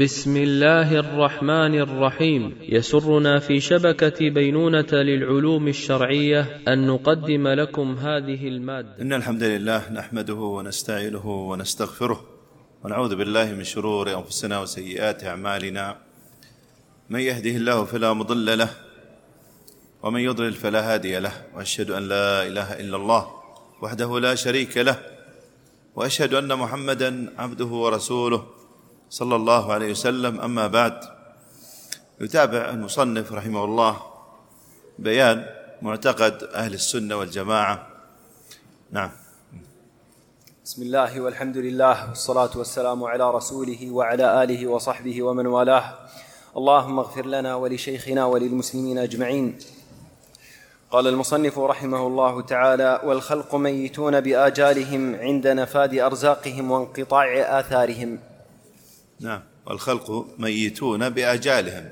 بسم الله الرحمن الرحيم. يسرنا في شبكة بينونة للعلوم الشرعية أن نقدم لكم هذه المادة. إن الحمد لله نحمده ونستعينه ونستغفره ونعوذ بالله من شرور أنفسنا وسيئات أعمالنا. من يهده الله فلا مضل له ومن يضلل فلا هادي له وأشهد أن لا إله إلا الله وحده لا شريك له وأشهد أن محمدا عبده ورسوله. صلى الله عليه وسلم. أما بعد يتابع المصنف رحمه الله بيان معتقد أهل السنة والجماعة. نعم. بسم الله والحمد لله والصلاة والسلام على رسوله وعلى آله وصحبه ومن والاه. اللهم اغفر لنا ولشيخنا وللمسلمين أجمعين. قال المصنف رحمه الله تعالى والخلق ميتون بآجالهم عند نفاد أرزاقهم وانقطاع آثارهم. نعم. والخلق ميتون بآجالهم.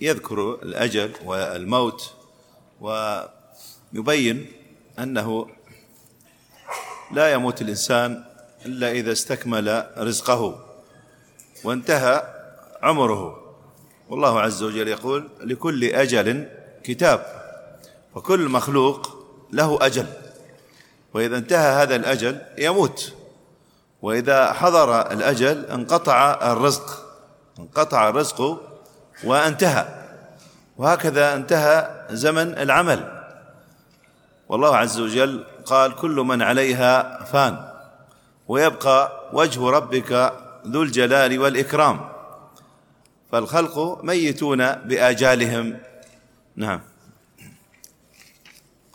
يذكر الأجل والموت ويبين أنه لا يموت الإنسان إلا إذا استكمل رزقه وانتهى عمره. والله عز وجل يقول لكل أجل كتاب وكل مخلوق له أجل. وإذا انتهى هذا الأجل يموت. وإذا حضر الأجل انقطع الرزق انقطع الرزق وانتهى. وهكذا انتهى زمن العمل. والله عز وجل قال كل من عليها فان. ويبقى وجه ربك ذو الجلال والإكرام. فالخلق ميتون بآجالهم. نعم.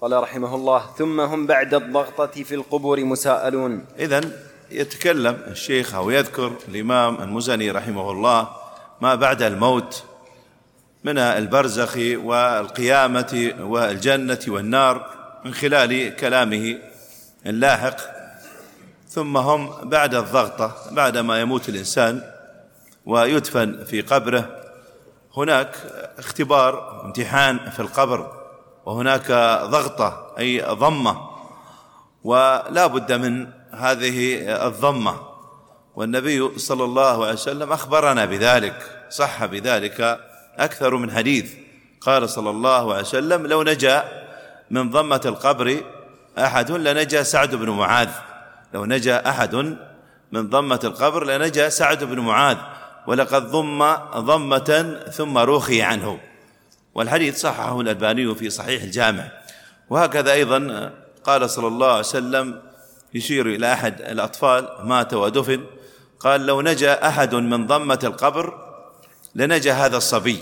قال رحمه الله ثم هم بعد الضغطة في القبور مساءلون. إذا يتكلم الشيخ أو يذكر الإمام المزني رحمه الله ما بعد الموت من البرزخ والقيامة والجنة والنار من خلال كلامه اللاحق. ثم هم بعد الضغطة بعدما يموت الإنسان ويدفن في قبره هناك اختبار امتحان في القبر وهناك ضغطة أي ضمة ولا بد من هذه الضمة. والنبي صلى الله عليه وسلم أخبرنا بذلك صح بذلك أكثر من حديث. قال صلى الله عليه وسلم لو نجا من ضمة القبر أحد لنجا سعد بن معاذ. لو نجا أحد من ضمة القبر لنجا سعد بن معاذ. ولقد ضم ضمة ثم روخي عنه. والحديث صححه الألباني في صحيح الجامع. وهكذا أيضا قال صلى الله عليه وسلم يشير إلى أحد الأطفال مات ودفن. قال لو نجا أحد من ضمة القبر لنجا هذا الصبي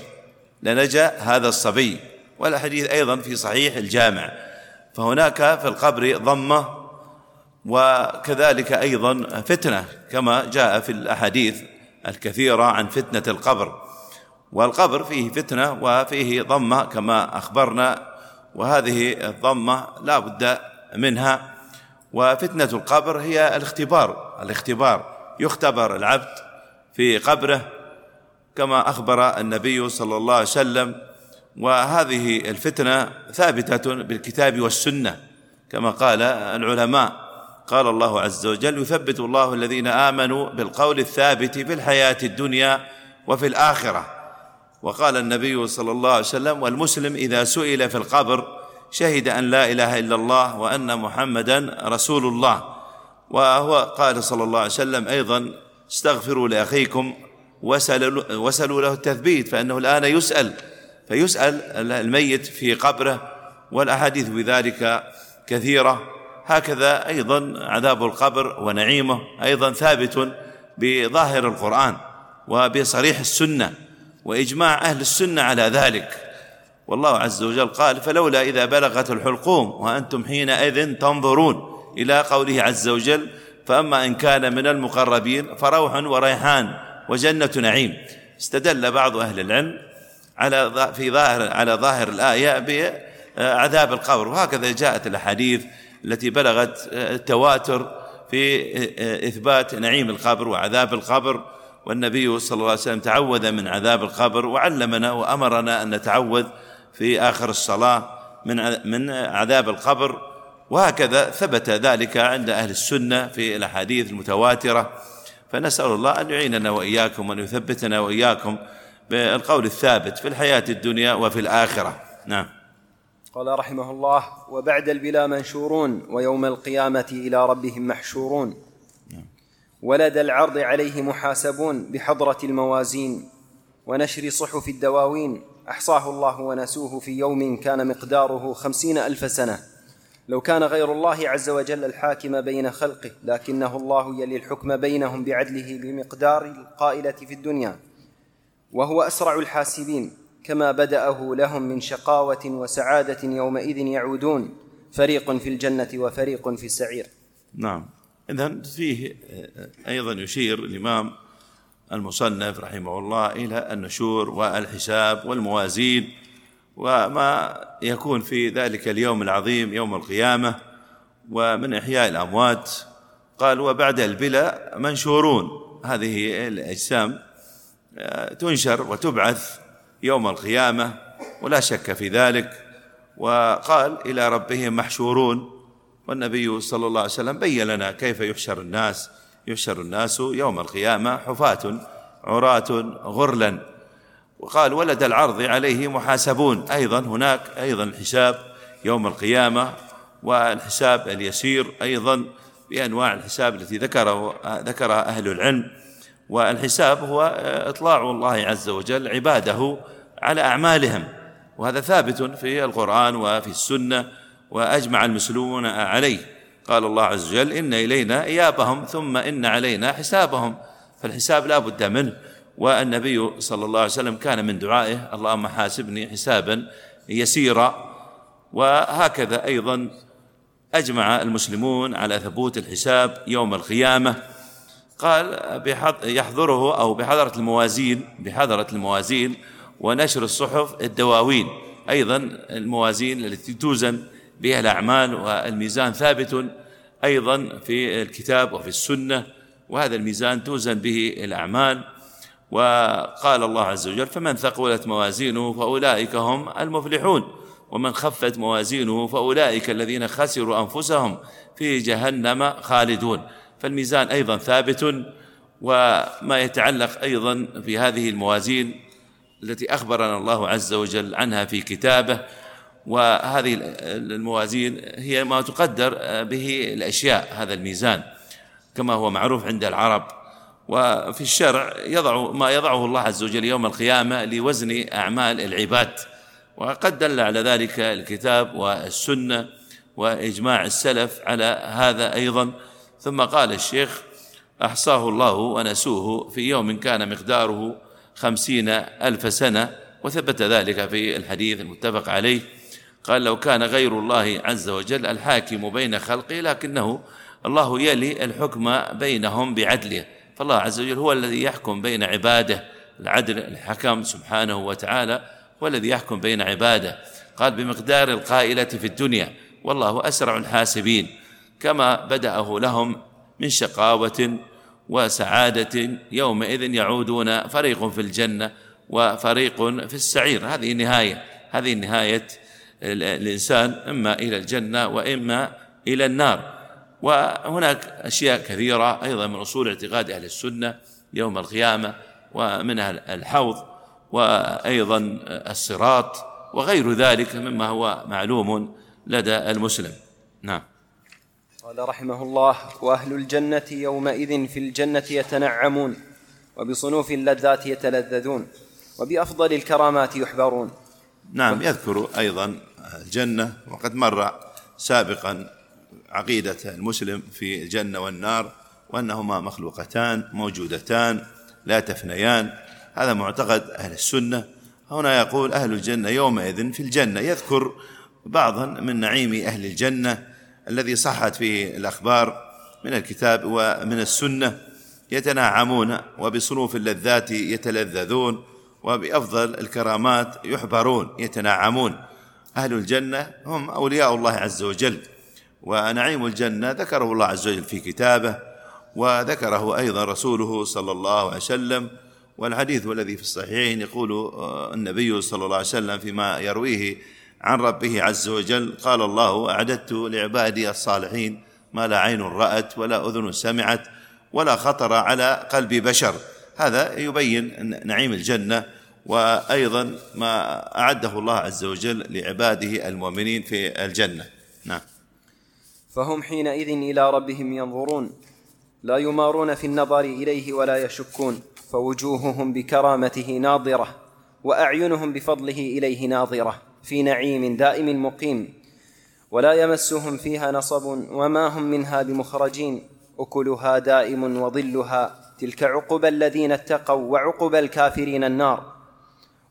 لنجا هذا الصبي. والحديث أيضا في صحيح الجامع. فهناك في القبر ضمة وكذلك أيضا فتنة كما جاء في الأحاديث الكثيرة عن فتنة القبر. والقبر فيه فتنة وفيه ضمة كما أخبرنا وهذه الضمة لا بد منها. وفتنة القبر هي الاختبار. الاختبار. يختبر العبد في قبره كما أخبر النبي صلى الله عليه وسلم. وهذه الفتنة ثابتة بالكتاب والسنة كما قال العلماء. قال الله عز وجل يثبت الله الذين آمنوا بالقول الثابت في الحياة الدنيا وفي الآخرة. وقال النبي صلى الله عليه وسلم والمسلم إذا سئل في القبر شهد أن لا إله إلا الله وأن محمدا رسول الله وهو قال صلى الله عليه وسلم أيضا استغفروا لأخيكم وسلوا, وسلوا له التثبيت فإنه الآن يسأل. فيسأل الميت في قبره والأحاديث بذلك كثيرة. هكذا أيضا عذاب القبر ونعيمه أيضا ثابت بظاهر القرآن وبصريح السنة وإجماع أهل السنة على ذلك. والله عز وجل قال فلولا إذا بلغت الحلقوم وأنتم حينئذ تنظرون إلى قوله عز وجل فأما إن كان من المقربين فروح وريحان وجنة نعيم. استدل بعض أهل العلم على في ظاهر على ظاهر الآية بعذاب القبر. وهكذا جاءت الأحاديث التي بلغت التواتر في إثبات نعيم القبر وعذاب القبر. والنبي صلى الله عليه وسلم تعوذ من عذاب القبر وعلمنا وأمرنا أن نتعوذ في آخر الصلاة من من عذاب القبر. وهكذا ثبت ذلك عند أهل السنة في الأحاديث المتواترة. فنسأل الله أن يعيننا وإياكم وأن يثبتنا وإياكم بالقول الثابت في الحياة الدنيا وفي الآخرة. نعم. قال رحمه الله وبعد البلا منشورون ويوم القيامة إلى ربهم محشورون. ولد العرض عليه محاسبون بحضرة الموازين ونشر صحف الدواوين أحصاه الله ونسوه في يوم كان مقداره خمسين ألف سنة. لو كان غير الله عز وجل الحاكم بين خلقه لكنه الله يلي الحكم بينهم بعدله بمقدار القائلة في الدنيا. وهو أسرع الحاسبين كما بدأه لهم من شقاوة وسعادة يومئذ يعودون. فريق في الجنة وفريق في السعير. نعم. إذا فيه أيضا يشير الإمام المصنف رحمه الله إلى النشور والحساب والموازين وما يكون في ذلك اليوم العظيم يوم القيامة ومن إحياء الأموات. قال وبعد البلا منشورون. هذه الأجسام آه، تنشر وتبعث يوم القيامة ولا شك في ذلك. وقال إلى ربهم محشورون. والنبي صلى الله عليه وسلم بين لنا كيف يحشر الناس يحشر الناس يوم القيامة حفاة عراة غرلا. وقال ولد العرض عليه محاسبون. أيضا هناك أيضا الحساب يوم القيامة والحساب اليسير أيضا بأنواع الحساب التي ذكره ذكرها أهل العلم. والحساب هو إطلاع الله عز وجل عباده على أعمالهم. وهذا ثابت في القرآن وفي السنة وأجمع المسلمون عليه. قال الله عز وجل إن إلينا إيابهم ثم إن علينا حسابهم. فالحساب لا بد منه. والنبي صلى الله عليه وسلم كان من دعائه اللهم حاسبني حسابا يسيرا. وهكذا أيضا أجمع المسلمون على ثبوت الحساب يوم القيامة. قال يحضره أو بحضرة الموازين بحضرة الموازين ونشر الصحف الدواوين. أيضا الموازين التي توزن بها الأعمال والميزان ثابت أيضا في الكتاب وفي السنة وهذا الميزان توزن به الأعمال. وقال الله عز وجل فمن ثقلت موازينه فأولئك هم المفلحون ومن خفت موازينه فأولئك الذين خسروا أنفسهم في جهنم خالدون. فالميزان أيضا ثابت وما يتعلق أيضا في هذه الموازين التي أخبرنا الله عز وجل عنها في كتابه وهذه الموازين هي ما تقدر به الأشياء هذا الميزان كما هو معروف عند العرب. وفي الشرع يضع ما يضعه الله عز وجل يوم القيامة لوزن أعمال العباد. وقد دل على ذلك الكتاب والسنة وإجماع السلف على هذا أيضا. ثم قال الشيخ أحصاه الله ونسوه في يوم كان مقداره خمسين ألف سنة. وثبت ذلك في الحديث المتفق عليه. قال لو كان غير الله عز وجل الحاكم بين خلقه لكنه الله يلي الحكم بينهم بعدله. فالله عز وجل هو الذي يحكم بين عباده. العدل الحكم سبحانه وتعالى هو الذي يحكم بين عباده. قال بمقدار القائلة في الدنيا والله أسرع الحاسبين. كما بدأه لهم من شقاوة وسعادة يومئذ يعودون فريق في الجنة وفريق في السعير. هذه نهاية هذه نهاية الإنسان إما إلى الجنة وإما إلى النار. وهناك أشياء كثيرة أيضا من أصول اعتقاد أهل السنة يوم القيامة ومنها الحوض وأيضا الصراط وغير ذلك مما هو معلوم لدى المسلم. نعم. قال رحمه الله وأهل الجنة يومئذ في الجنة يتنعمون وبصنوف اللذات يتلذذون وبأفضل الكرامات يحبرون. نعم يذكر أيضا الجنة وقد مر سابقا عقيدة المسلم في الجنة والنار وأنهما مخلوقتان موجودتان لا تفنيان. هذا معتقد أهل السنة. هنا يقول أهل الجنة يومئذ في الجنة. يذكر بعضا من نعيم أهل الجنة الذي صحت فيه الأخبار من الكتاب ومن السنة. يتنعمون وبصنوف اللذات يتلذذون وبأفضل الكرامات يحبرون يتنعمون أهل الجنة هم أولياء الله عز وجل ونعيم الجنة ذكره الله عز وجل في كتابه وذكره أيضا رسوله صلى الله عليه وسلم والحديث الذي في الصحيحين يقول آه، النبي صلى الله عليه وسلم فيما يرويه عن ربه عز وجل قال الله أعددت لعبادي الصالحين ما لا عين رأت ولا أذن سمعت ولا خطر على قلب بشر. هذا يبين نعيم الجنة وأيضا ما أعده الله عز وجل لعباده المؤمنين في الجنة. نعم. فهم حينئذ إلى ربهم ينظرون لا يمارون في النظر إليه ولا يشكون فوجوههم بكرامته ناظرة وأعينهم بفضله إليه ناظرة في نعيم دائم مقيم ولا يمسهم فيها نصب وما هم منها بمخرجين أكلها دائم وظلها تلك عقبى الذين اتقوا وعقبى الكافرين النار.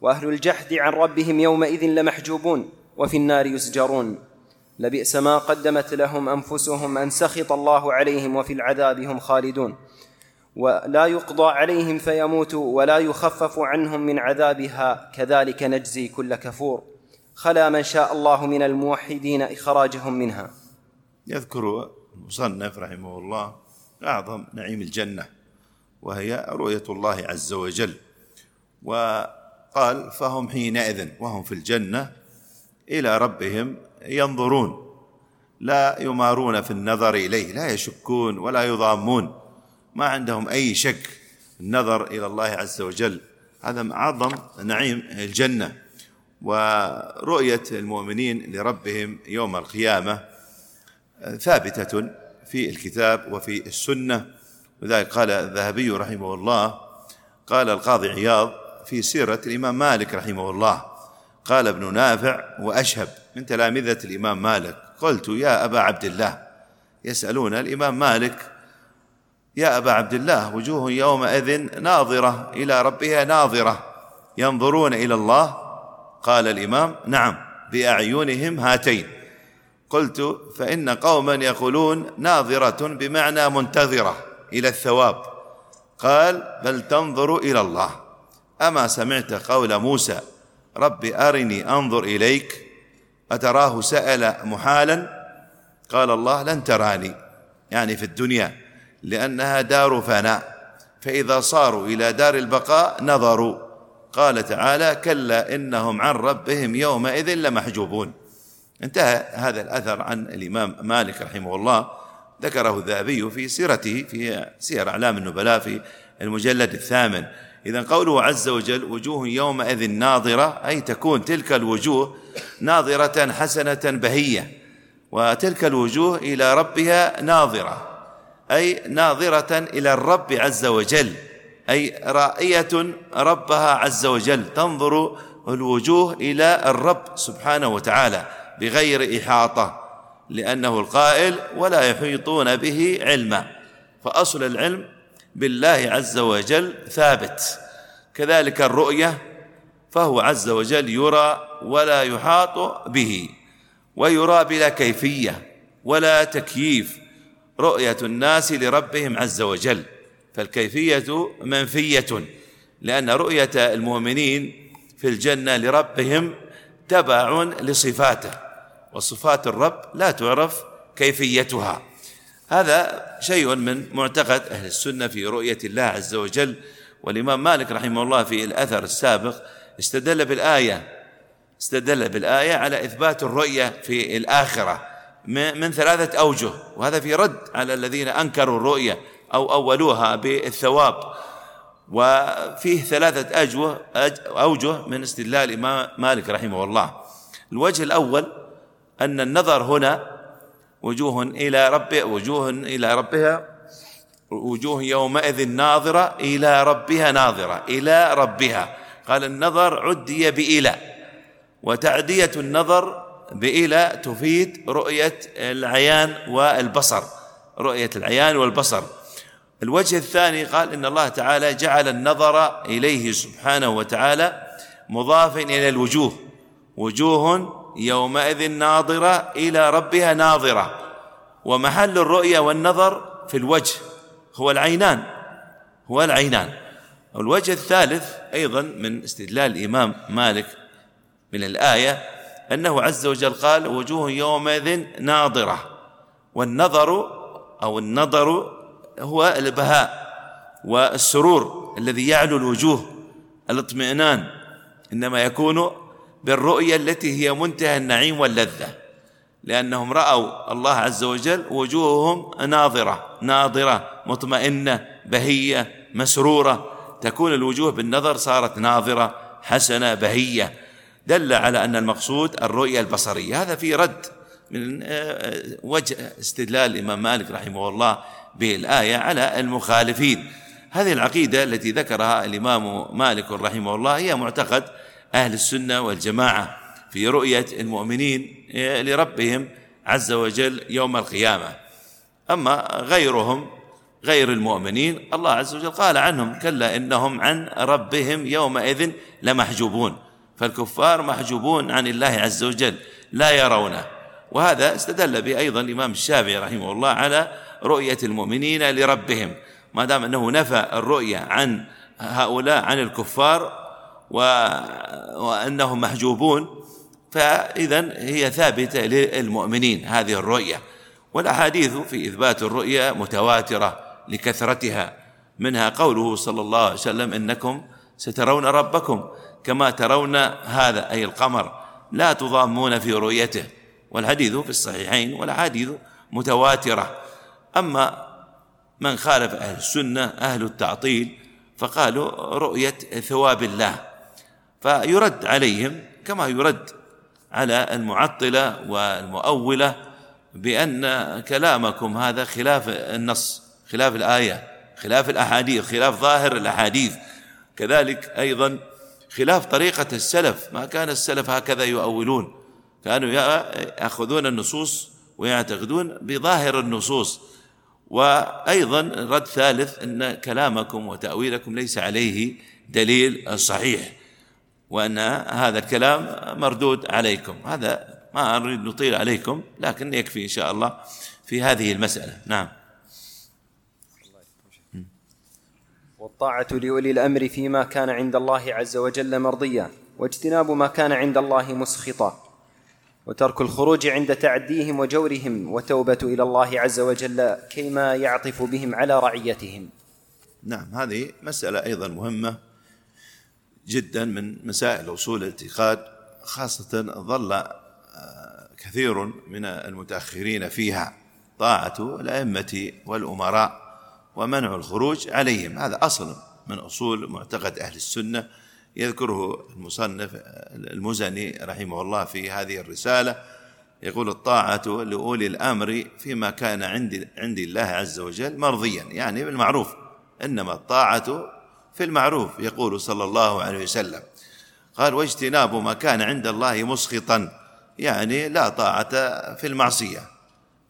وأهل الجحد عن ربهم يومئذ لمحجوبون وفي النار يسجرون لبئس ما قدمت لهم أنفسهم أن سخط الله عليهم وفي العذاب هم خالدون. ولا يقضى عليهم فيموتوا ولا يخفف عنهم من عذابها. كذلك نجزي كل كفور. خلا من شاء الله من الموحدين إخراجهم منها. يذكر المصنف رحمه الله أعظم نعيم الجنة وهي رؤية الله عز وجل. وقال فهم حينئذ وهم في الجنة إلى ربهم ينظرون. لا يمارون في النظر إليه لا يشكون ولا يضامون. ما عندهم أي شك النظر إلى الله عز وجل. هذا أعظم نعيم الجنة ورؤية المؤمنين لربهم يوم القيامة ثابتة في الكتاب وفي السنة. وذلك قال الذهبي رحمه الله قال القاضي عياض في سيرة الإمام مالك رحمه الله. قال ابن نافع وأشهب. من تلامذة الإمام مالك. قلت يا أبا عبد الله. يسألون الإمام مالك يا أبا عبد الله وجوه يومئذ ناظرة إلى ربها ناظرة. ينظرون إلى الله؟ قال الإمام نعم. بأعينهم هاتين. قلت فإن قوما يقولون ناظرة بمعنى منتظرة إلى الثواب. قال بل تنظر إلى الله. أما سمعت قول موسى رب أرني أنظر إليك أتراه سأل محالا؟ قال الله لن تراني. يعني في الدنيا لأنها دار فناء فإذا صاروا إلى دار البقاء نظروا. قال تعالى كلا إنهم عن ربهم يومئذ لمحجوبون. انتهى هذا الأثر عن الإمام مالك رحمه الله. ذكره الذهبي في سيرته في سير أعلام النبلاء في المجلد الثامن. اذا قوله عز وجل وجوه يومئذ ناظرة أي تكون تلك الوجوه ناظرة حسنة بهية وتلك الوجوه إلى ربها ناظرة أي ناظرة إلى الرب عز وجل أي رائية ربها عز وجل تنظر الوجوه إلى الرب سبحانه وتعالى بغير إحاطة لأنه القائل ولا يحيطون به علما فأصل العلم بالله عز وجل ثابت. كذلك الرؤية فهو عز وجل يرى ولا يحاط به ويرى بلا كيفية ولا تكييف. رؤية الناس لربهم عز وجل فالكيفية منفية لأن رؤية المؤمنين في الجنة لربهم تبع لصفاته وصفات الرب لا تعرف كيفيتها. هذا شيء من معتقد أهل السنة في رؤية الله عز وجل والإمام مالك رحمه الله في الأثر السابق استدل بالآية استدل بالآية على إثبات الرؤية في الآخرة من ثلاثة أوجه وهذا في رد على الذين أنكروا الرؤية أو أولوها بالثواب. وفيه ثلاثة أجوه أوجه من استدلال الإمام مالك رحمه الله. الوجه الأول أن النظر هنا وجوه إلى رب وجوه إلى ربها وجوه يومئذ ناظرة إلى ربها ناظرة إلى ربها. قال النظر عدي بإلى. وتعدية النظر بإلى تفيد رؤية العيان والبصر رؤية العيان والبصر. الوجه الثاني قال إن الله تعالى جعل النظر إليه سبحانه وتعالى مضافا إلى الوجوه وجوه يومئذ ناظرة إلى ربها ناظرة. ومحل الرؤية والنظر في الوجه هو العينان هو العينان. الوجه الثالث أيضا من استدلال الإمام مالك من الآية أنه عز وجل قال وجوه يومئذ ناظرة والنظر أو النظر هو البهاء والسرور الذي يعلو الوجوه الاطمئنان. إنما يكون بالرؤية التي هي منتهى النعيم واللذة. لأنهم رأوا الله عز وجل وجوههم ناظرة ناظرة مطمئنة بهية مسرورة. تكون الوجوه بالنظر صارت ناظرة حسنة بهية. دل على أن المقصود الرؤية البصرية. هذا في رد من آه، وجه استدلال الإمام مالك رحمه الله بالآية على المخالفين. هذه العقيدة التي ذكرها الإمام مالك رحمه الله هي معتقد أهل السنة والجماعة في رؤية المؤمنين آه، لربهم عز وجل يوم القيامة. أما غيرهم غير المؤمنين الله عز وجل قال عنهم كلا إنهم عن ربهم يومئذ لمحجوبون. فالكفار محجوبون عن الله عز وجل لا يرونه. وهذا استدل به أيضا الإمام الشافعي رحمه الله على رؤية المؤمنين لربهم. ما دام أنه نفى الرؤية عن هؤلاء عن الكفار وأنهم محجوبون. فإذا هي ثابتة للمؤمنين هذه الرؤية. والأحاديث في إثبات الرؤية متواترة لكثرتها. منها قوله صلى الله عليه وسلم إنكم سترون ربكم كما ترون هذا أي القمر لا تضامون في رؤيته. والحديث في الصحيحين والأحاديث متواترة. أما من خالف أهل السنة أهل التعطيل فقالوا رؤية ثواب الله. فيرد عليهم كما يرد على المعطلة والمؤولة بأن كلامكم هذا خلاف النص خلاف الآية خلاف الأحاديث خلاف ظاهر الأحاديث. كذلك أيضا خلاف طريقة السلف. ما كان السلف هكذا يؤولون. كانوا يأخذون النصوص ويعتقدون بظاهر النصوص. وأيضا رد ثالث أن كلامكم وتأويلكم ليس عليه دليل صحيح. وأن هذا الكلام مردود عليكم. هذا ما أريد نطيل عليكم لكن يكفي إن شاء الله في هذه المسألة. نعم. والطاعة لأولي الأمر فيما كان عند الله عز وجل مرضيا واجتناب ما كان عند الله مسخطا وترك الخروج عند تعديهم وجورهم وتوبة إلى الله عز وجل كيما يعطف بهم على رعيتهم. نعم هذه مسألة أيضا مهمة. جدا من مسائل أصول الاعتقاد خاصة ظل آه، كثير من المتأخرين فيها طاعة الأئمة والأمراء ومنع الخروج عليهم. هذا أصل من أصول معتقد أهل السنة. يذكره المصنف المزني رحمه الله في هذه الرسالة. يقول الطاعة لأولي الأمر فيما كان عند عند الله عز وجل مرضيا يعني بالمعروف. إنما الطاعة في المعروف يقول صلى الله عليه وسلم قال واجتناب ما كان عند الله مسخطا يعني لا طاعة في المعصية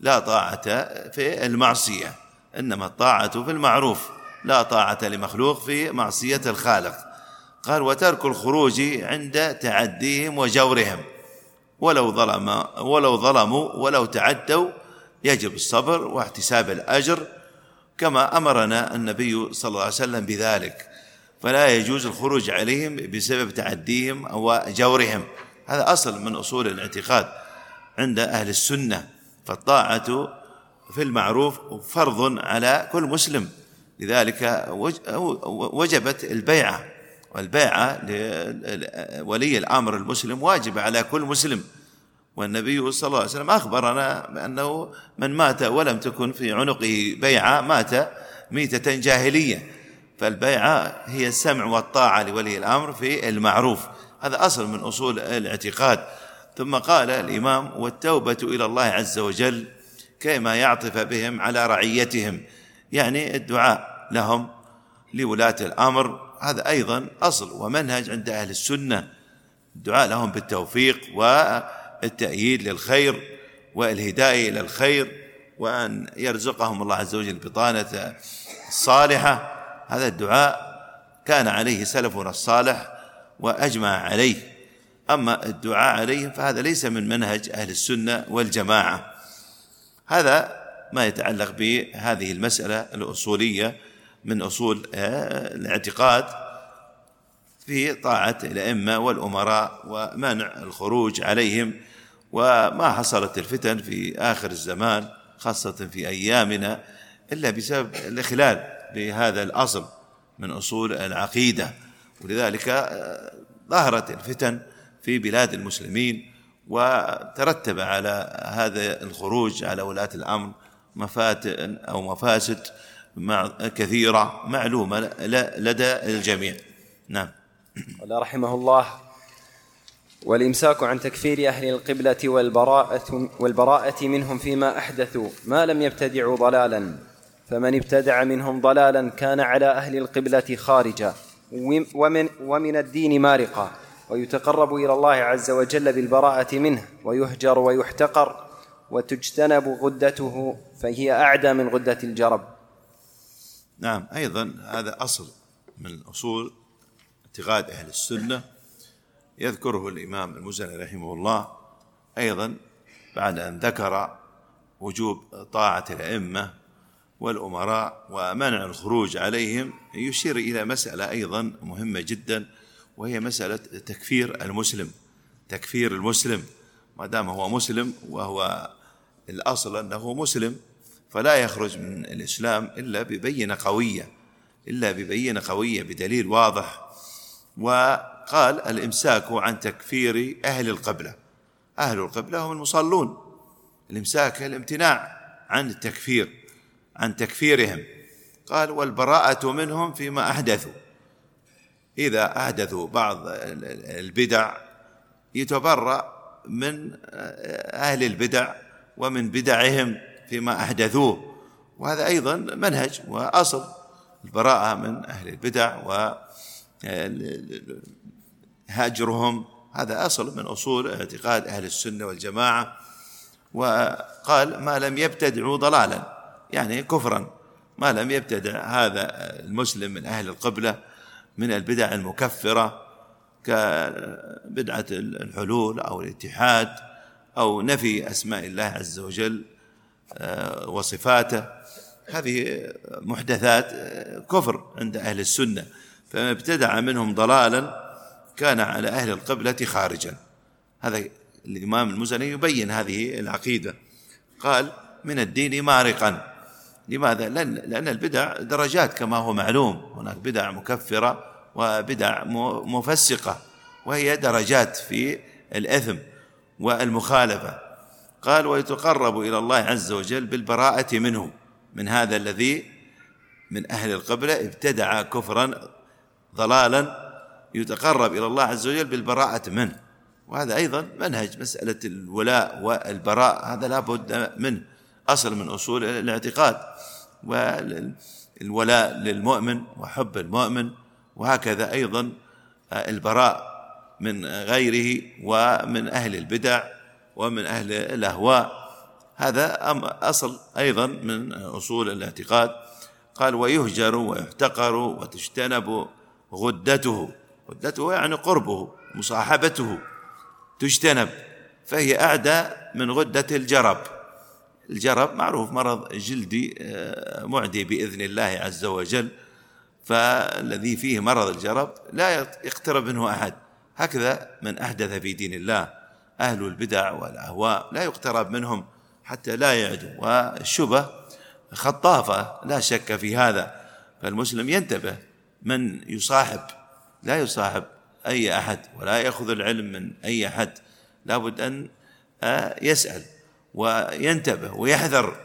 لا طاعة في المعصية إنما الطاعة في المعروف لا طاعة لمخلوق في معصية الخالق. قال وترك الخروج عند تعديهم وجورهم ولو ظلم ولو ظلموا ولو تعدوا يجب الصبر واحتساب الأجر كما أمرنا النبي صلى الله عليه وسلم بذلك. فلا يجوز الخروج عليهم بسبب تعديهم أو جورهم. هذا أصل من أصول الاعتقاد عند أهل السنة. فالطاعة في المعروف فرض على كل مسلم. لذلك وجبت البيعة. والبيعة لولي الأمر المسلم واجبة على كل مسلم. والنبي صلى الله عليه وسلم أخبرنا بأنه من مات ولم تكن في عنقه بيعة مات ميتة جاهلية. فالبيعة هي السمع والطاعة لولي الأمر في المعروف. هذا أصل من أصول الاعتقاد. ثم قال الإمام والتوبة إلى الله عز وجل كما يعطف بهم على رعيتهم. يعني الدعاء لهم لولاة الأمر. هذا أيضا أصل ومنهج عند أهل السنة. الدعاء لهم بالتوفيق والتأييد للخير والهداية إلى الخير وأن يرزقهم الله عز وجل بطانة صالحة. هذا الدعاء كان عليه سلفنا الصالح وأجمع عليه. أما الدعاء عليهم فهذا ليس من منهج أهل السنة والجماعة. هذا ما يتعلق بهذه المسألة الأصولية من أصول آه، الاعتقاد في طاعة الأئمة والأمراء ومنع الخروج عليهم وما حصلت الفتن في آخر الزمان خاصة في أيامنا إلا بسبب الإخلال. بهذا الأصل من أصول العقيدة. ولذلك آه، ظهرت الفتن في بلاد المسلمين وترتب على هذا الخروج على ولاة الأمر مفاتن أو مفاسد كثيرة معلومة لدى الجميع. نعم. قال رحمه الله والإمساك عن تكفير أهل القبلة والبراءة, والبراءة منهم فيما أحدثوا ما لم يبتدعوا ضلالا. فمن ابتدع منهم ضلالا كان على أهل القبلة خارجا ومن, ومن الدين مارقا ويتقرب إلى الله عز وجل بالبراءة منه ويهجر ويحتقر وتجتنب غدته فهي أعدى من غدة الجرب. نعم أيضا هذا أصل من أصول اعتقاد أهل السنة. يذكره الإمام المزني رحمه الله أيضا بعد أن ذكر وجوب طاعة الأئمة والأمراء ومنع الخروج عليهم يشير إلى مسألة أيضا مهمة جدا وهي مسألة تكفير المسلم. تكفير المسلم. ما دام هو مسلم وهو الأصل أنه مسلم فلا يخرج من الإسلام إلا ببينة قوية إلا ببينة قوية بدليل واضح. وقال الإمساك عن تكفير أهل القبلة. أهل القبلة هم المصلون. الإمساك الامتناع عن التكفير. عن تكفيرهم. قال والبراءة منهم فيما أحدثوا. إذا أحدثوا بعض البدع يتبرأ من أهل البدع ومن بدعهم فيما أحدثوه. وهذا أيضا منهج وأصل البراءة من أهل البدع وهاجرهم هذا أصل من أصول اعتقاد أهل السنة والجماعة. وقال ما لم يبتدعوا ضلالا. يعني كفرا. ما لم يبتدع هذا المسلم من أهل القبلة من البدع المكفرة كبدعة الحلول أو الاتحاد أو نفي أسماء الله عز وجل آه، وصفاته. هذه محدثات آه، كفر عند أهل السنة. فما ابتدع منهم ضلالا كان على أهل القبلة خارجا. هذا الإمام المزني يبين هذه العقيدة. قال من الدين مارقا. لماذا؟ لأن, لأن البدع درجات كما هو معلوم. هناك بدع مكفرة وبدع مفسقة وهي درجات في الإثم والمخالفة. قال ويتقرب إلى الله عز وجل بالبراءة منه من هذا الذي من أهل القبلة ابتدع كفرا ضلالا يتقرب إلى الله عز وجل بالبراءة منه. وهذا أيضا منهج مسألة الولاء والبراء هذا لا بد منه. أصل من أصول الاعتقاد والولاء للمؤمن وحب المؤمن وهكذا أيضا البراء من غيره ومن أهل البدع ومن أهل الأهواء. هذا أصل أيضا من أصول الاعتقاد. قال ويهجر ويحتقر وتجتنب غدته. غدته يعني قربه مصاحبته. تجتنب فهي أعدى من غدة الجرب. الجرب معروف مرض جلدي آه، معدي بإذن الله عز وجل. فالذي فيه مرض الجرب لا يقترب منه أحد. هكذا من أحدث في دين الله. أهل البدع والأهواء لا يقترب منهم حتى لا يعدوا. والشبه خطافة لا شك في هذا. فالمسلم ينتبه من يصاحب لا يصاحب أي أحد ولا يأخذ العلم من أي أحد. لابد أن آه، يسأل. وينتبه ويحذر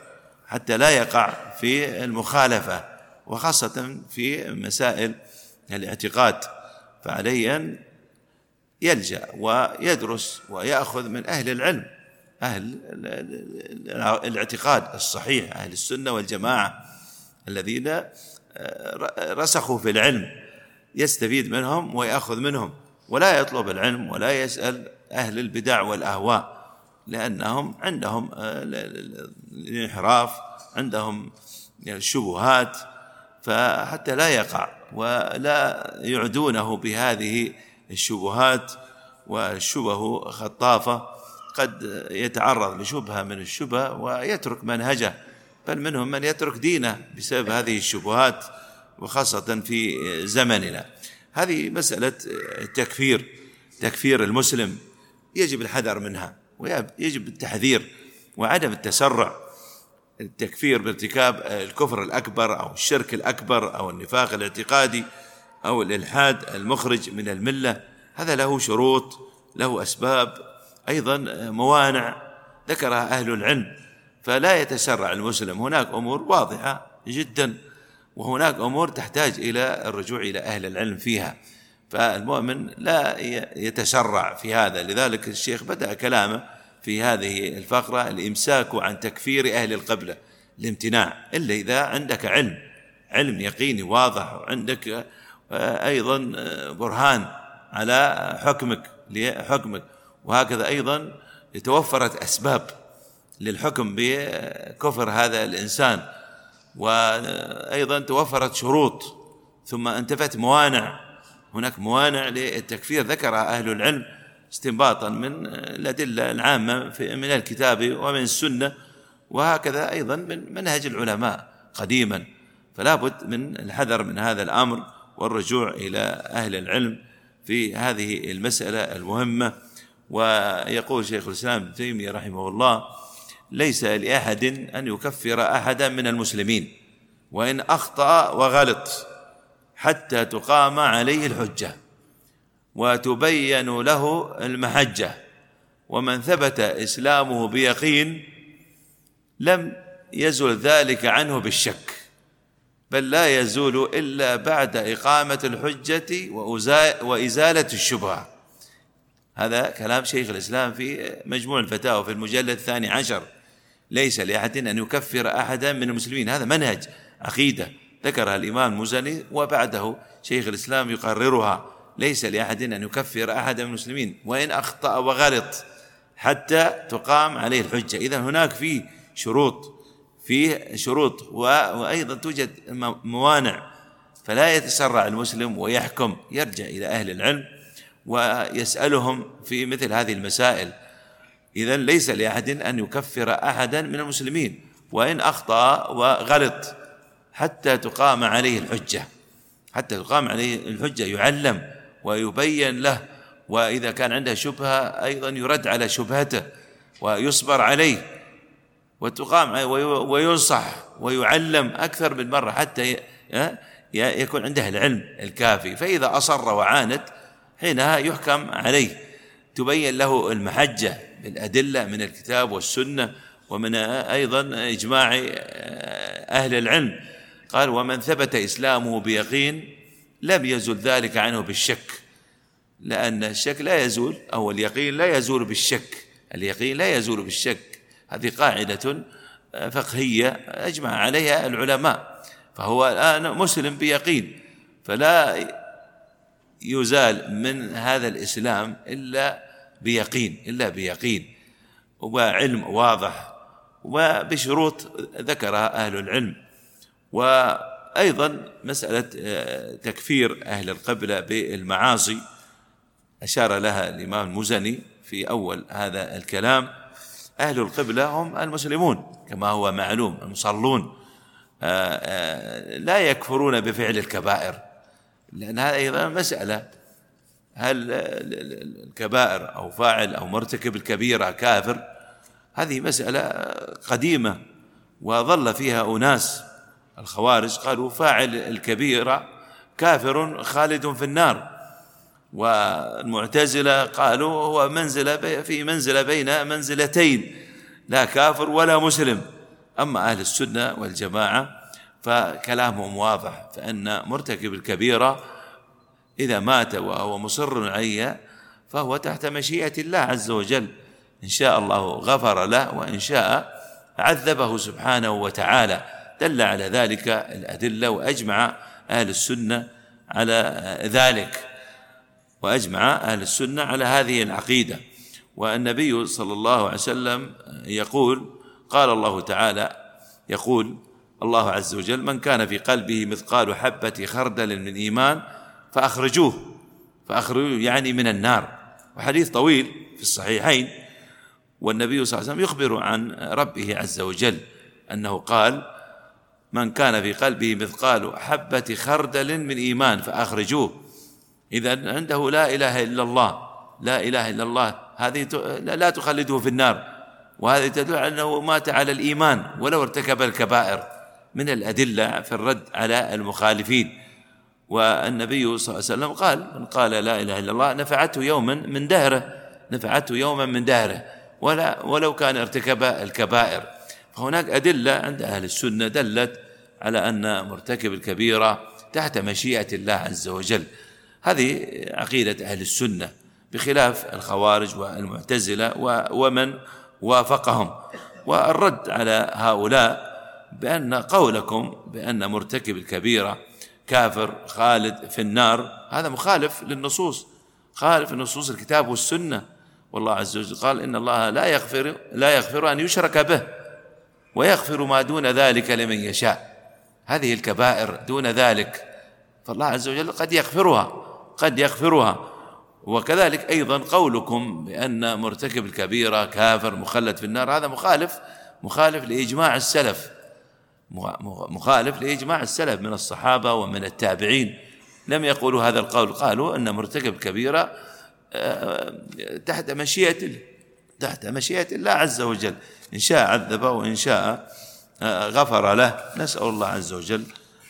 حتى لا يقع في المخالفة وخاصة في مسائل الاعتقاد. فعليه أن يلجأ ويدرس ويأخذ من أهل العلم أهل الاعتقاد الصحيح أهل السنة والجماعة الذين رسخوا في العلم. يستفيد منهم ويأخذ منهم ولا يطلب العلم ولا يسأل أهل البدع والأهواء. لأنهم عندهم آه، الانحراف عندهم الشبهات فحتى لا يقع ولا يعدونه بهذه الشبهات والشبه خطافة قد يتعرض لشبهة من الشبه ويترك منهجه بل منهم من يترك دينه بسبب هذه الشبهات وخاصة في زمننا. هذه مسألة تكفير تكفير المسلم يجب الحذر منها. ويجب التحذير وعدم التسرع التكفير بارتكاب الكفر الأكبر أو الشرك الأكبر أو النفاق الاعتقادي أو الإلحاد المخرج من الملة. هذا له شروط له أسباب أيضا موانع. ذكرها أهل العلم فلا يتسرع المسلم. هناك أمور واضحة جدا وهناك أمور تحتاج إلى الرجوع إلى أهل العلم فيها. فالمؤمن لا يتسرع في هذا. لذلك الشيخ بدأ كلامه في هذه الفقرة الإمساك عن تكفير أهل القبلة الامتناع. إلا إذا عندك علم علم يقيني واضح وعندك آه، أيضا آه، برهان على حكمك لحكمك. وهكذا أيضا توفرت أسباب للحكم بكفر هذا الإنسان. وأيضا توفرت شروط ثم انتفت موانع هناك موانع للتكفير. ذكرها أهل العلم استنباطا من الأدلة العامة من الكتاب ومن السنة وهكذا أيضا من منهج العلماء قديما. فلا بد من الحذر من هذا الأمر والرجوع إلى أهل العلم في هذه المسألة المهمة. ويقول شيخ الإسلام ابن تيمية رحمه الله ليس لأحد أن يكفر أحدا من المسلمين وإن أخطأ وغلط. حتى تقام عليه الحجة وتبين له المحجة. ومن ثبت إسلامه بيقين لم يزل ذلك عنه بالشك بل لا يزول إلا بعد إقامة الحجة وإزالة الشبهة. هذا كلام شيخ الإسلام في مجموع الفتاوى في المجلد الثاني عشر. ليس لأحد أن يكفر أحدا من المسلمين. هذا منهج عقيدة. ذكرها الإمام المزني وبعده شيخ الإسلام يقررها. ليس لأحد أن يكفر أحدا من المسلمين وإن أخطأ وغلط حتى تقام عليه الحجة. إذا هناك في شروط فيه شروط وأيضا توجد موانع. فلا يتسرع المسلم ويحكم يرجع إلى أهل العلم ويسألهم في مثل هذه المسائل. إذا ليس لأحد أن يكفر أحدا من المسلمين وإن أخطأ وغلط حتى تقام عليه الحجة. حتى تقام عليه الحجة يعلم ويبين له وإذا كان عنده شبهة أيضا يرد على شبهته ويصبر عليه. وتقام وينصح ويعلم أكثر من مرة حتى يكون عنده العلم الكافي. فإذا أصر وعاند حينها يحكم عليه. تبين له المحجة بالأدلة من الكتاب والسنة ومن أيضا إجماع أهل العلم. قال ومن ثبت إسلامه بيقين لم يزل ذلك عنه بالشك لأن الشك لا يزول أو اليقين لا يزول بالشك اليقين لا يزول بالشك. هذه قاعدة فقهية أجمع عليها العلماء. فهو الآن مسلم بيقين فلا يزال من هذا الإسلام إلا بيقين إلا بيقين. وعلم واضح وبشروط ذكرها أهل العلم. وأيضا مسألة آه، تكفير أهل القبلة بالمعاصي. أشار لها الإمام المزني في أول هذا الكلام. أهل القبلة هم المسلمون كما هو معلوم المصلون. آه، آه، لا يكفرون بفعل الكبائر لأن هذا أيضا مسألة. هل الكبائر أو فاعل أو مرتكب الكبيرة كافر؟ هذه مسألة قديمة وظل فيها أناس الخوارج قالوا فاعل الكبيرة كافر خالد في النار. والمعتزلة قالوا هو منزلة في منزلة بين منزلتين لا كافر ولا مسلم. أما أهل السنة والجماعة فكلامهم واضح فأن مرتكب الكبيرة إذا مات وهو مصر عليها فهو تحت مشيئة الله عز وجل. إن شاء الله غفر له وإن شاء عذبه سبحانه وتعالى. دل على ذلك الأدلة وأجمع أهل السنة على ذلك وأجمع أهل السنة على هذه العقيدة. والنبي صلى الله عليه وسلم يقول قال الله تعالى يقول الله عز وجل من كان في قلبه مثقال حبة خردل من إيمان فأخرجوه فأخرجوه يعني من النار. وحديث طويل في الصحيحين. والنبي صلى الله عليه وسلم يخبر عن ربه عز وجل أنه قال من كان في قلبه مثقال حبة خردل من إيمان فأخرجوه. إذا عنده لا إله إلا الله لا إله إلا الله هذه لا تخلده في النار. وهذه تدل على أنه مات على الإيمان ولو ارتكب الكبائر. من الأدلة في الرد على المخالفين. والنبي صلى الله عليه وسلم قال من قال لا إله إلا الله نفعته يوما من دهره. نفعته يوما من دهره. ولا ولو كان ارتكب الكبائر. فهناك أدلة عند أهل السنة دلت على أن مرتكب الكبيرة تحت مشيئة الله عز وجل. هذه عقيدة أهل السنة بخلاف الخوارج والمعتزلة ومن وافقهم. والرد على هؤلاء بأن قولكم بأن مرتكب الكبيرة كافر خالد في النار هذا مخالف للنصوص خالف نصوص الكتاب والسنة. والله عز وجل قال إن الله لا يغفر لا يغفر أن يشرك به ويغفر ما دون ذلك لمن يشاء. هذه الكبائر دون ذلك. فالله عز وجل قد يغفرها قد يغفرها. وكذلك أيضا قولكم بأن مرتكب الكبيرة كافر مخلد في النار هذا مخالف مخالف لإجماع السلف. مخالف لإجماع السلف من الصحابة ومن التابعين. لم يقولوا هذا القول قالوا أن مرتكب كبيرة آه، تحت مشيئة تحت مشيئة الله عز وجل. إن شاء عذبه وإن شاء غفر له. نسأل الله عز وجل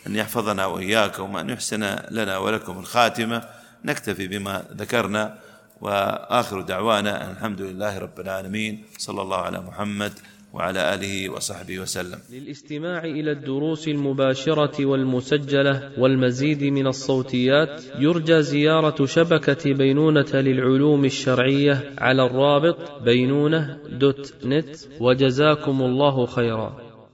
أن يحفظنا وإياكم وأن يحسن لنا ولكم الخاتمة. نكتفي بما ذكرنا. وآخر دعوانا الحمد لله رب العالمين. صلى الله على محمد وعلى آله وصحبه وسلم. للاستماع إلى الدروس المباشرة والمسجلة والمزيد من الصوتيات يرجى زيارة شبكة بينونة للعلوم الشرعية على الرابط بينونة دوت نت. وجزاكم الله خيرا.